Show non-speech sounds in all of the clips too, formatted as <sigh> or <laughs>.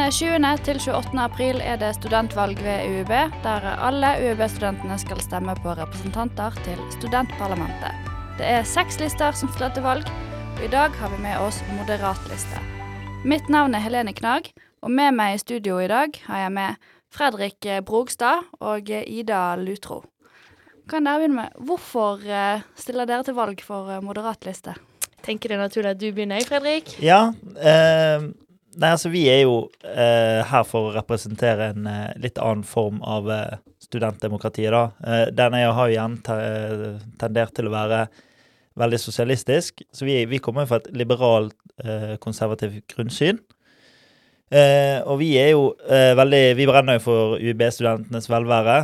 Den 20. til 28. april er det studentvalg ved UiB, der alle UiB-studentene skal stemme på representanter til studentparlamentet. Det er seks lister som stiller til valg, og i dag har vi med oss moderatliste. Mitt navn er Helene Knag, og med meg i studio i dag har jeg med Fredrik Brogstad og Ida Lutro. Kan dere begynne med, Hvorfor eh, stiller dere til valg for eh, moderatliste? tenker det er naturlig at du begynner, Fredrik. Ja. Eh, nei, altså vi er jo eh, her for å representere en eh, litt annen form av eh, studentdemokratiet, da. Eh, denne har jo igjen te tendert til å være veldig sosialistisk. Så vi, vi kommer fra et liberalt, eh, konservativt grunnsyn. og vi er jo veldig Vi brenner jo for UiB-studentenes velvære,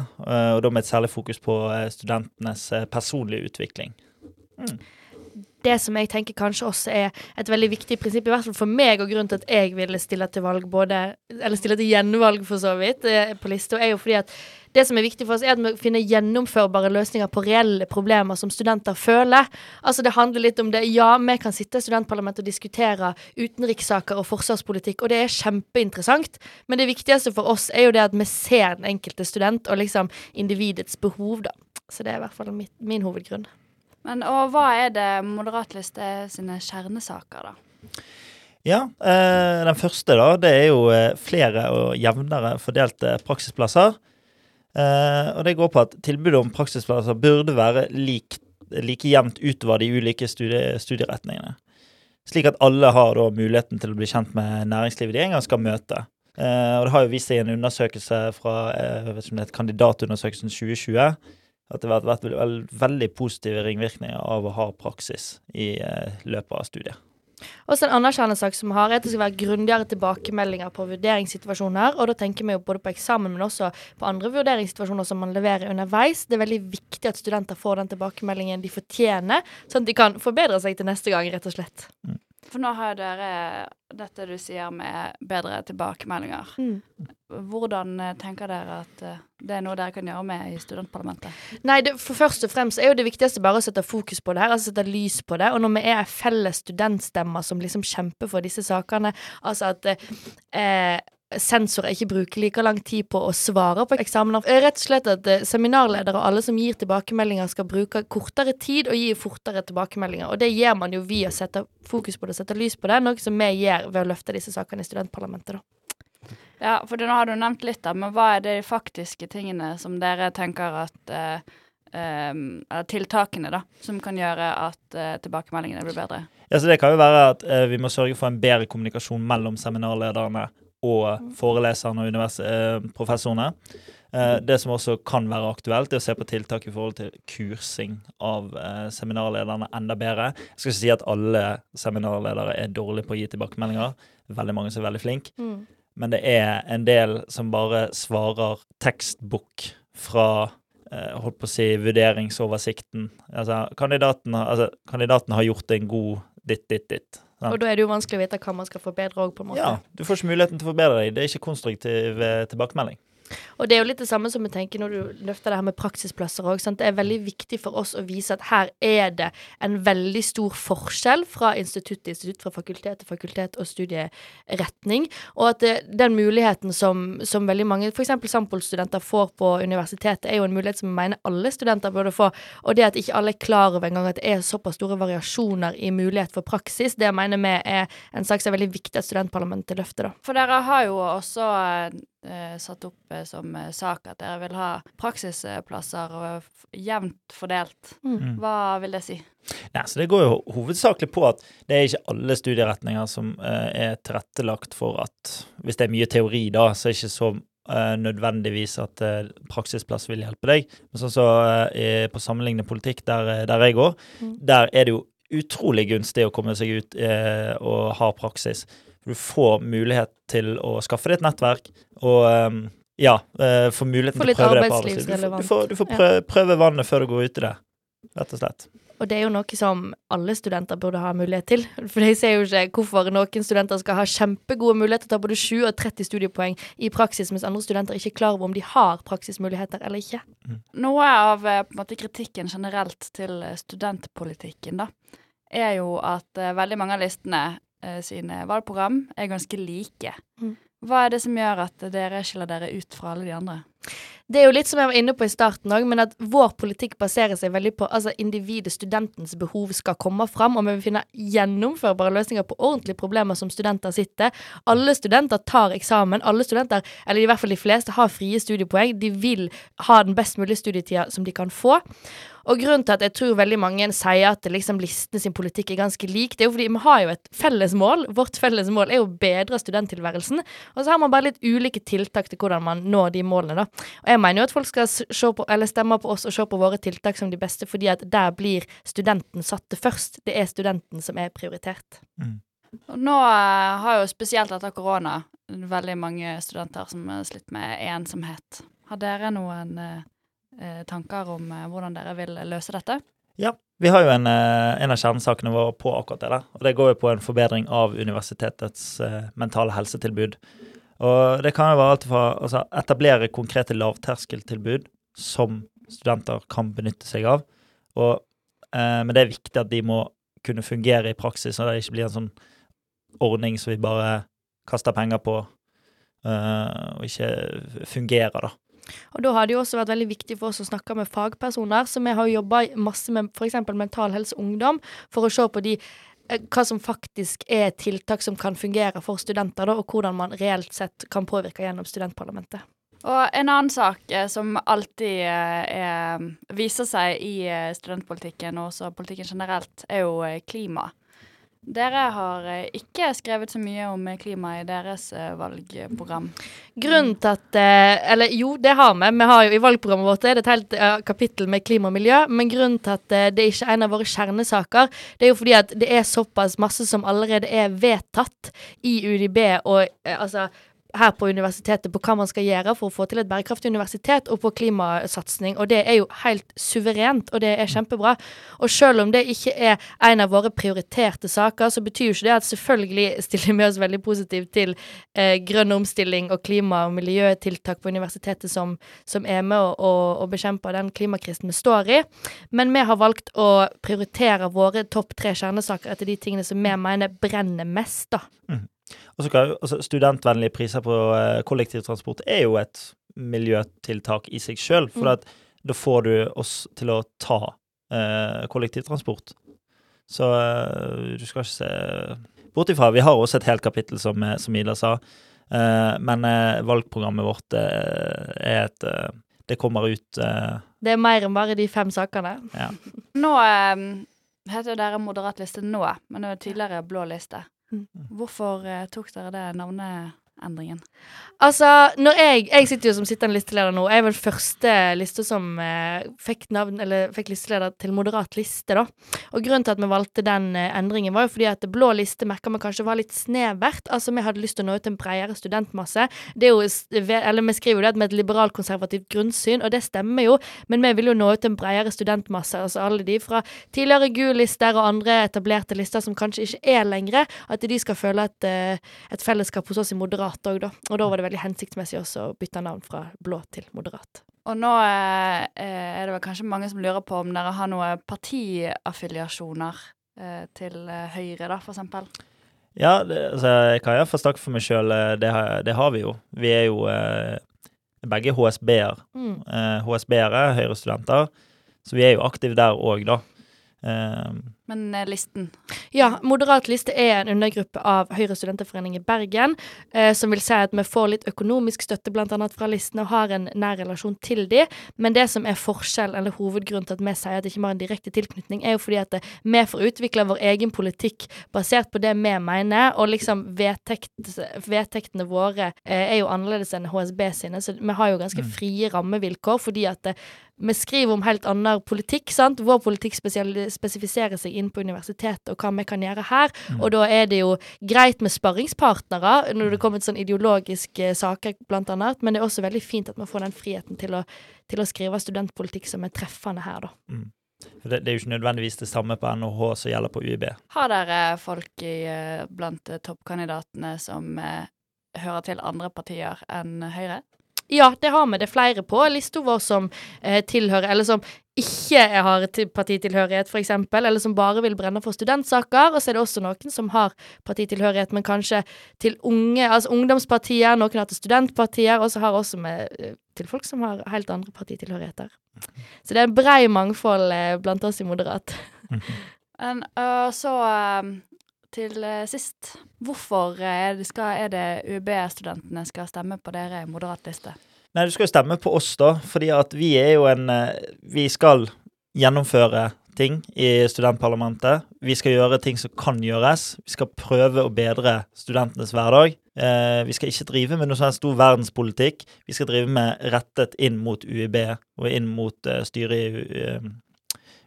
og da med et særlig fokus på studentenes personlige utvikling. Mm det som jeg tenker kanskje også er et veldig viktig prinsipp, i hvert fall for meg, og grunnen til at jeg ville stille til valg både Eller stille til gjenvalg, for så vidt, eh, på lista, er jo fordi at det som er viktig for oss, er at vi finner gjennomførbare løsninger på reelle problemer som studenter føler. Altså Det handler litt om det. Ja, vi kan sitte i studentparlamentet og diskutere utenrikssaker og forsvarspolitikk, og det er kjempeinteressant, men det viktigste for oss er jo det at vi ser den enkelte student og liksom individets behov, da. Så det er i hvert fall min hovedgrunn. Men og hva er det Moderatliste sine kjernesaker, da? Ja, eh, den første da, det er jo eh, flere og jevnere fordelte praksisplasser. Eh, og det går på at tilbudet om praksisplasser burde være lik, like jevnt utover de ulike studie, studieretningene. Slik at alle har da muligheten til å bli kjent med næringslivet de en gang skal møte. Eh, og det har jo vist seg i en undersøkelse fra eh, jeg vet ikke om det heter kandidatundersøkelsen 2020 at det har vært veld, veldig positive ringvirkninger av å ha praksis i eh, løpet av studiet. Også en annen kjernesak som har, er at det skal være grundigere tilbakemeldinger på vurderingssituasjoner. Og da tenker vi jo både på eksamen, men også på andre vurderingssituasjoner som man leverer underveis. Det er veldig viktig at studenter får den tilbakemeldingen de fortjener, sånn at de kan forbedre seg til neste gang, rett og slett. Mm. For nå har dere dette du sier med bedre tilbakemeldinger. Mm. Hvordan eh, tenker dere at eh, det er noe dere kan gjøre med i studentparlamentet? Nei, det, for først og fremst er jo det viktigste bare å sette fokus på det her, altså sette lys på det. Og når vi er felles studentstemmer som liksom kjemper for disse sakene, altså at eh, sensorer ikke bruker like lang tid på å svare på eksamener. Rett og slett at eh, seminarledere og alle som gir tilbakemeldinger, skal bruke kortere tid og gi fortere tilbakemeldinger. Og det gjør man jo via å sette fokus på det, sette lys på det, noe som vi gjør ved å løfte disse sakene i studentparlamentet, da. Ja, for nå har du nevnt litt, da, men hva er de faktiske tingene som dere tenker at eh, eh, tiltakene da, som kan gjøre at eh, tilbakemeldingene blir bedre? Ja, så Det kan jo være at eh, vi må sørge for en bedre kommunikasjon mellom seminarlederne og foreleserne og eh, professorene. Eh, det som også kan være aktuelt, er å se på tiltak i forhold til kursing av eh, seminarlederne enda bedre. Jeg skal ikke si at alle seminarledere er dårlige på å gi tilbakemeldinger. Veldig mange som er veldig flinke. Mm. Men det er en del som bare svarer tekstbok fra holdt på å si vurderingsoversikten. Altså, kandidaten, altså, kandidaten har gjort en god ditt, ditt, ditt. Ja. Og da er det jo vanskelig å vite hva man skal forbedre òg, på en måte. Ja, du får ikke muligheten til å forbedre deg. Det er ikke konstruktiv eh, tilbakemelding. Og det er jo litt det samme som vi tenker når du løfter det her med praksisplasser òg. Det er veldig viktig for oss å vise at her er det en veldig stor forskjell fra institutt til institutt, fra fakultet til fakultet og studieretning. Og at det, den muligheten som, som veldig mange, f.eks. Sampol-studenter, får på universitetet, er jo en mulighet som jeg mener alle studenter burde få. Og det at ikke alle er klar over engang at det er såpass store variasjoner i mulighet for praksis, det mener vi er en sak som er veldig viktig at studentparlamentet løfter, da. For dere har jo også eh, satt opp eh, som eh, sak at dere vil ha praksisplasser jevnt fordelt. Mm. mm. Hva vil det si? Nei, så Det går jo hovedsakelig på at det er ikke alle studieretninger som eh, er tilrettelagt for at hvis det er mye teori, da, så er det ikke så eh, nødvendigvis at eh, praksisplass vil hjelpe deg. Men sånn så på sammenlignende politikk, der, der jeg går, mm. der er det jo utrolig gunstig å komme seg ut og ha praksis. Du får mulighet til å skaffe deg et nettverk og um, ja, uh, få muligheten til å prøve det på arbeidslivet. Du, du, får, du får prøve, prøve, vannet før du går ut i det, rett og slett. Og det er jo noe som alle studenter burde ha mulighet til. <laughs> For jeg ser jo ikke hvorfor noen studenter skal ha kjempegode muligheter til å ta både 7 og 30 studiepoeng i praksis, mens andre studenter ikke er klar over om de har praksismuligheter eller ikke. Mm. Noe av eh, måte, kritikken generelt til studentpolitikken, da, er jo at uh, veldig mange av listene eh, sine valgprogram er ganske like. Mm. Hva er det som gjør at dere skiller dere ut fra alle de andre? Det er jo litt som jeg var inne på i starten òg, men at vår politikk baserer seg veldig på altså individet, studentens behov skal komme fram, og vi vil finne gjennomførbare løsninger på ordentlige problemer som studenter sitter. Alle studenter tar eksamen. Alle studenter, eller i hvert fall de fleste, har frie studiepoeng. De vil ha den best mulige studietida som de kan få. Og grunnen til at jeg tror veldig mange sier at liksom listene sin politikk er ganske lik, det er jo fordi vi har jo et felles mål. Vårt felles mål er jo å bedre studenttilværelsen. Og så har man bare litt ulike tiltak til hvordan man når de målene, da. Og jeg mener jo at folk skal på, eller stemme på oss og se på våre tiltak som de beste, fordi at der blir studenten satt til først. Det er studenten som er prioritert. Mm. Og nå eh, har jo spesielt etter korona veldig mange studenter som har slitt med ensomhet. Har dere noen eh, tanker om eh, hvordan dere vil løse dette? Ja. Vi har jo en, eh, en av kjernesakene våre på akkurat det der. Og det går jo på en forbedring av universitetets eh, mentale helsetilbud. Og det kan jo være alt fra altså, etablere konkrete lavterskeltilbud som studenter kan benytte seg av. Og, eh, men det er viktig at de må kunne fungere i praksis, og det ikke blir en sånn ordning som vi bare kaster penger på, eh, og ikke fungerer, da. Og da har det jo også vært veldig viktig for oss å snakke med fagpersoner, så vi har jo jobba masse med f.eks. Mental Helse Ungdom, for å se på de eh, hva som faktisk er tiltak som kan fungere for studenter, da, og hvordan man reelt sett kan påvirke gjennom studentparlamentet. Og en annen sak eh, som alltid eh, er, viser seg i studentpolitikken, og også politikken generelt, er jo klima. Dere har eh, ikke skrevet så mye om eh, klima i deres eh, valgprogram. Grunnen til at Eller jo, det har vi. Vi har jo I valgprogrammet vårt er det et helt kapittel med klima og miljø. Men grunnen til at det ikke er en av våre kjernesaker, det er jo fordi at det er såpass masse som allerede er vedtatt i UDB og altså her på universitetet på hva man skal gjøre for å få til et bærekraftig universitet, og på klimasatsing. Og det er jo helt suverent, og det er kjempebra. Og selv om det ikke er en av våre prioriterte saker, så betyr jo ikke det at selvfølgelig stiller vi oss veldig positivt til eh, grønn omstilling og klima- og miljøtiltak på universitetet som, som er med å, å, å bekjempe den klimakrisen vi står i. Men vi har valgt å prioritere våre topp tre kjernesaker etter de tingene som vi mener brenner mest, da. Og så kan jo, altså Studentvennlige priser på uh, kollektivtransport er jo et miljøtiltak i seg sjøl, for Mm. at da får du oss til å ta uh, kollektivtransport. Så uh, du skal ikke se bort ifra Vi har også et helt kapittel, som, som Ida sa, eh, men valgprogrammet vårt er et Det kommer ut Det er mer enn bare de fem sakene. Ja. Nå heter jo dere Moderat liste nå, men det er tidligere Blå liste. Mm. Hvorfor eh, tok dere det navneendringen? Altså, når jeg Jeg sitter jo som sittende listeleder nå. Jeg er vel første liste som eh, fikk navn Eller fikk listeleder til moderat liste, da. Og grunnen til at vi valgte den eh, endringen, var jo fordi at blå liste merka vi kanskje var litt snevert. Altså, vi hadde lyst til å nå ut en bredere studentmasse. Det er jo Eller vi skriver jo det med et liberalkonservativt grunnsyn, og det stemmer jo, men vi vil jo nå ut en bredere studentmasse. Altså alle de fra tidligere GUL-lister og andre etablerte lister som kanskje ikke er lenger, at de skal føle et, eh, et fellesskap hos oss i moderat òg, da. Og da var det veldig hensiktsmessig også å bytte navn fra blå til moderat. Og nå eh, eh, er det vel kanskje mange som lurer på om dere har noen partiaffiliasjoner eh, til eh, Høyre, da, for eksempel. Ja, det, altså, jeg kan iallfall snakke for meg sjøl. Det, har- det har vi jo. Vi er jo eh, begge HSB-er. Mm. Eh, HSB-ere, Høyre-studenter. Så vi er jo aktive der òg, da. Eh, Men eh, listen Ja, Moderat liste er en undergruppe av Høyre studenterforening i Bergen, eh, som vil si at vi får litt økonomisk støtte annet fra listene og har en nær relasjon til de, men det som er forskjell, eller hovedgrunnen til at vi sier at det ikke vi har en direkte tilknytning, er jo fordi at eh, vi får utvikle vår egen politikk basert på det vi mener, og liksom vedtekt, vedtektene våre eh, er jo annerledes enn HSB sine, så vi har jo ganske Mm. frie rammevilkår, fordi at eh, vi skriver om helt annen politikk, sant? Vår politikk spesifiserer seg inn på universitetet og hva vi kan gjøre her. Mm. Og da er det jo greit med sparringspartnere når det kommer til sånn ideologiske saker, blant annet. Men det er også veldig fint at man får den friheten til å, til å skrive studentpolitikk som er treffende her, da. Mm. det, det er jo ikke nødvendigvis det samme på NHH som gjelder på UiB. Har dere folk i, eh, blant eh, toppkandidatene som eh, hører til andre partier enn Høyre? Ja, det har vi. Det er flere på lista vår som eh, tilhører, eller som ikke har til- partitilhørighet, f.eks., eller som bare vil brenne for studentsaker. Og så er det også noen som har partitilhørighet, men kanskje til unge, altså ungdomspartier, noen har til studentpartier, og så har også med eh, til folk som har helt andre partitilhørigheter. Så det er en brei mangfold eh, blant oss i Moderat. <laughs> Men, uh, så uh, til uh, sist. Hvorfor er skal, er det UB-studentene skal stemme på dere i moderat liste? Nei, du skal jo stemme på oss, da, fordi at vi er jo en eh, Vi skal gjennomføre ting i studentparlamentet. Vi skal gjøre ting som kan gjøres. Vi skal prøve å bedre studentenes hverdag. Eh, vi skal ikke drive med noe sånn stor verdenspolitikk. Vi skal drive med rettet inn mot UiB og inn mot eh, styret i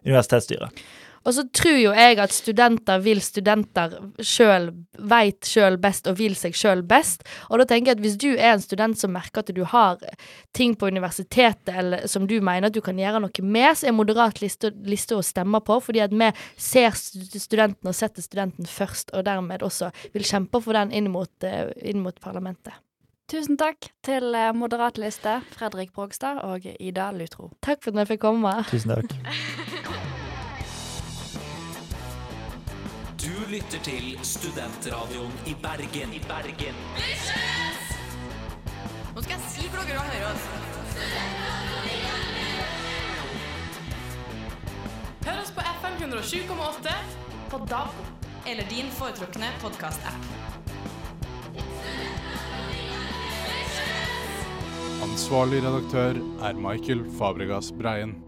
universitetsstyret. Og så tror jo jeg at studenter vil studenter sjøl, veit sjøl best og vil seg sjøl best. Og da tenker jeg at hvis du er en student som merker at du har ting på universitetet eller som du mener at du kan gjøre noe med, så er moderat liste, liste å stemme på, fordi at vi ser stu- studenten og setter studenten først, og dermed også vil kjempe for den inn mot, eh, inn mot parlamentet. Tusen takk til øh, moderat liste, Fredrik Brogstad og Ida Lutro. Takk for at jeg fikk komme. Tusen takk. <laughs> lytter til Studentradioen i Bergen. I Bergen. Nå skal jeg si for dere høre oss. Hør oss på FM 107,8 på DAB eller din foretrukne podkast-app. Ansvarlig redaktør er Michael Fabregas Breien.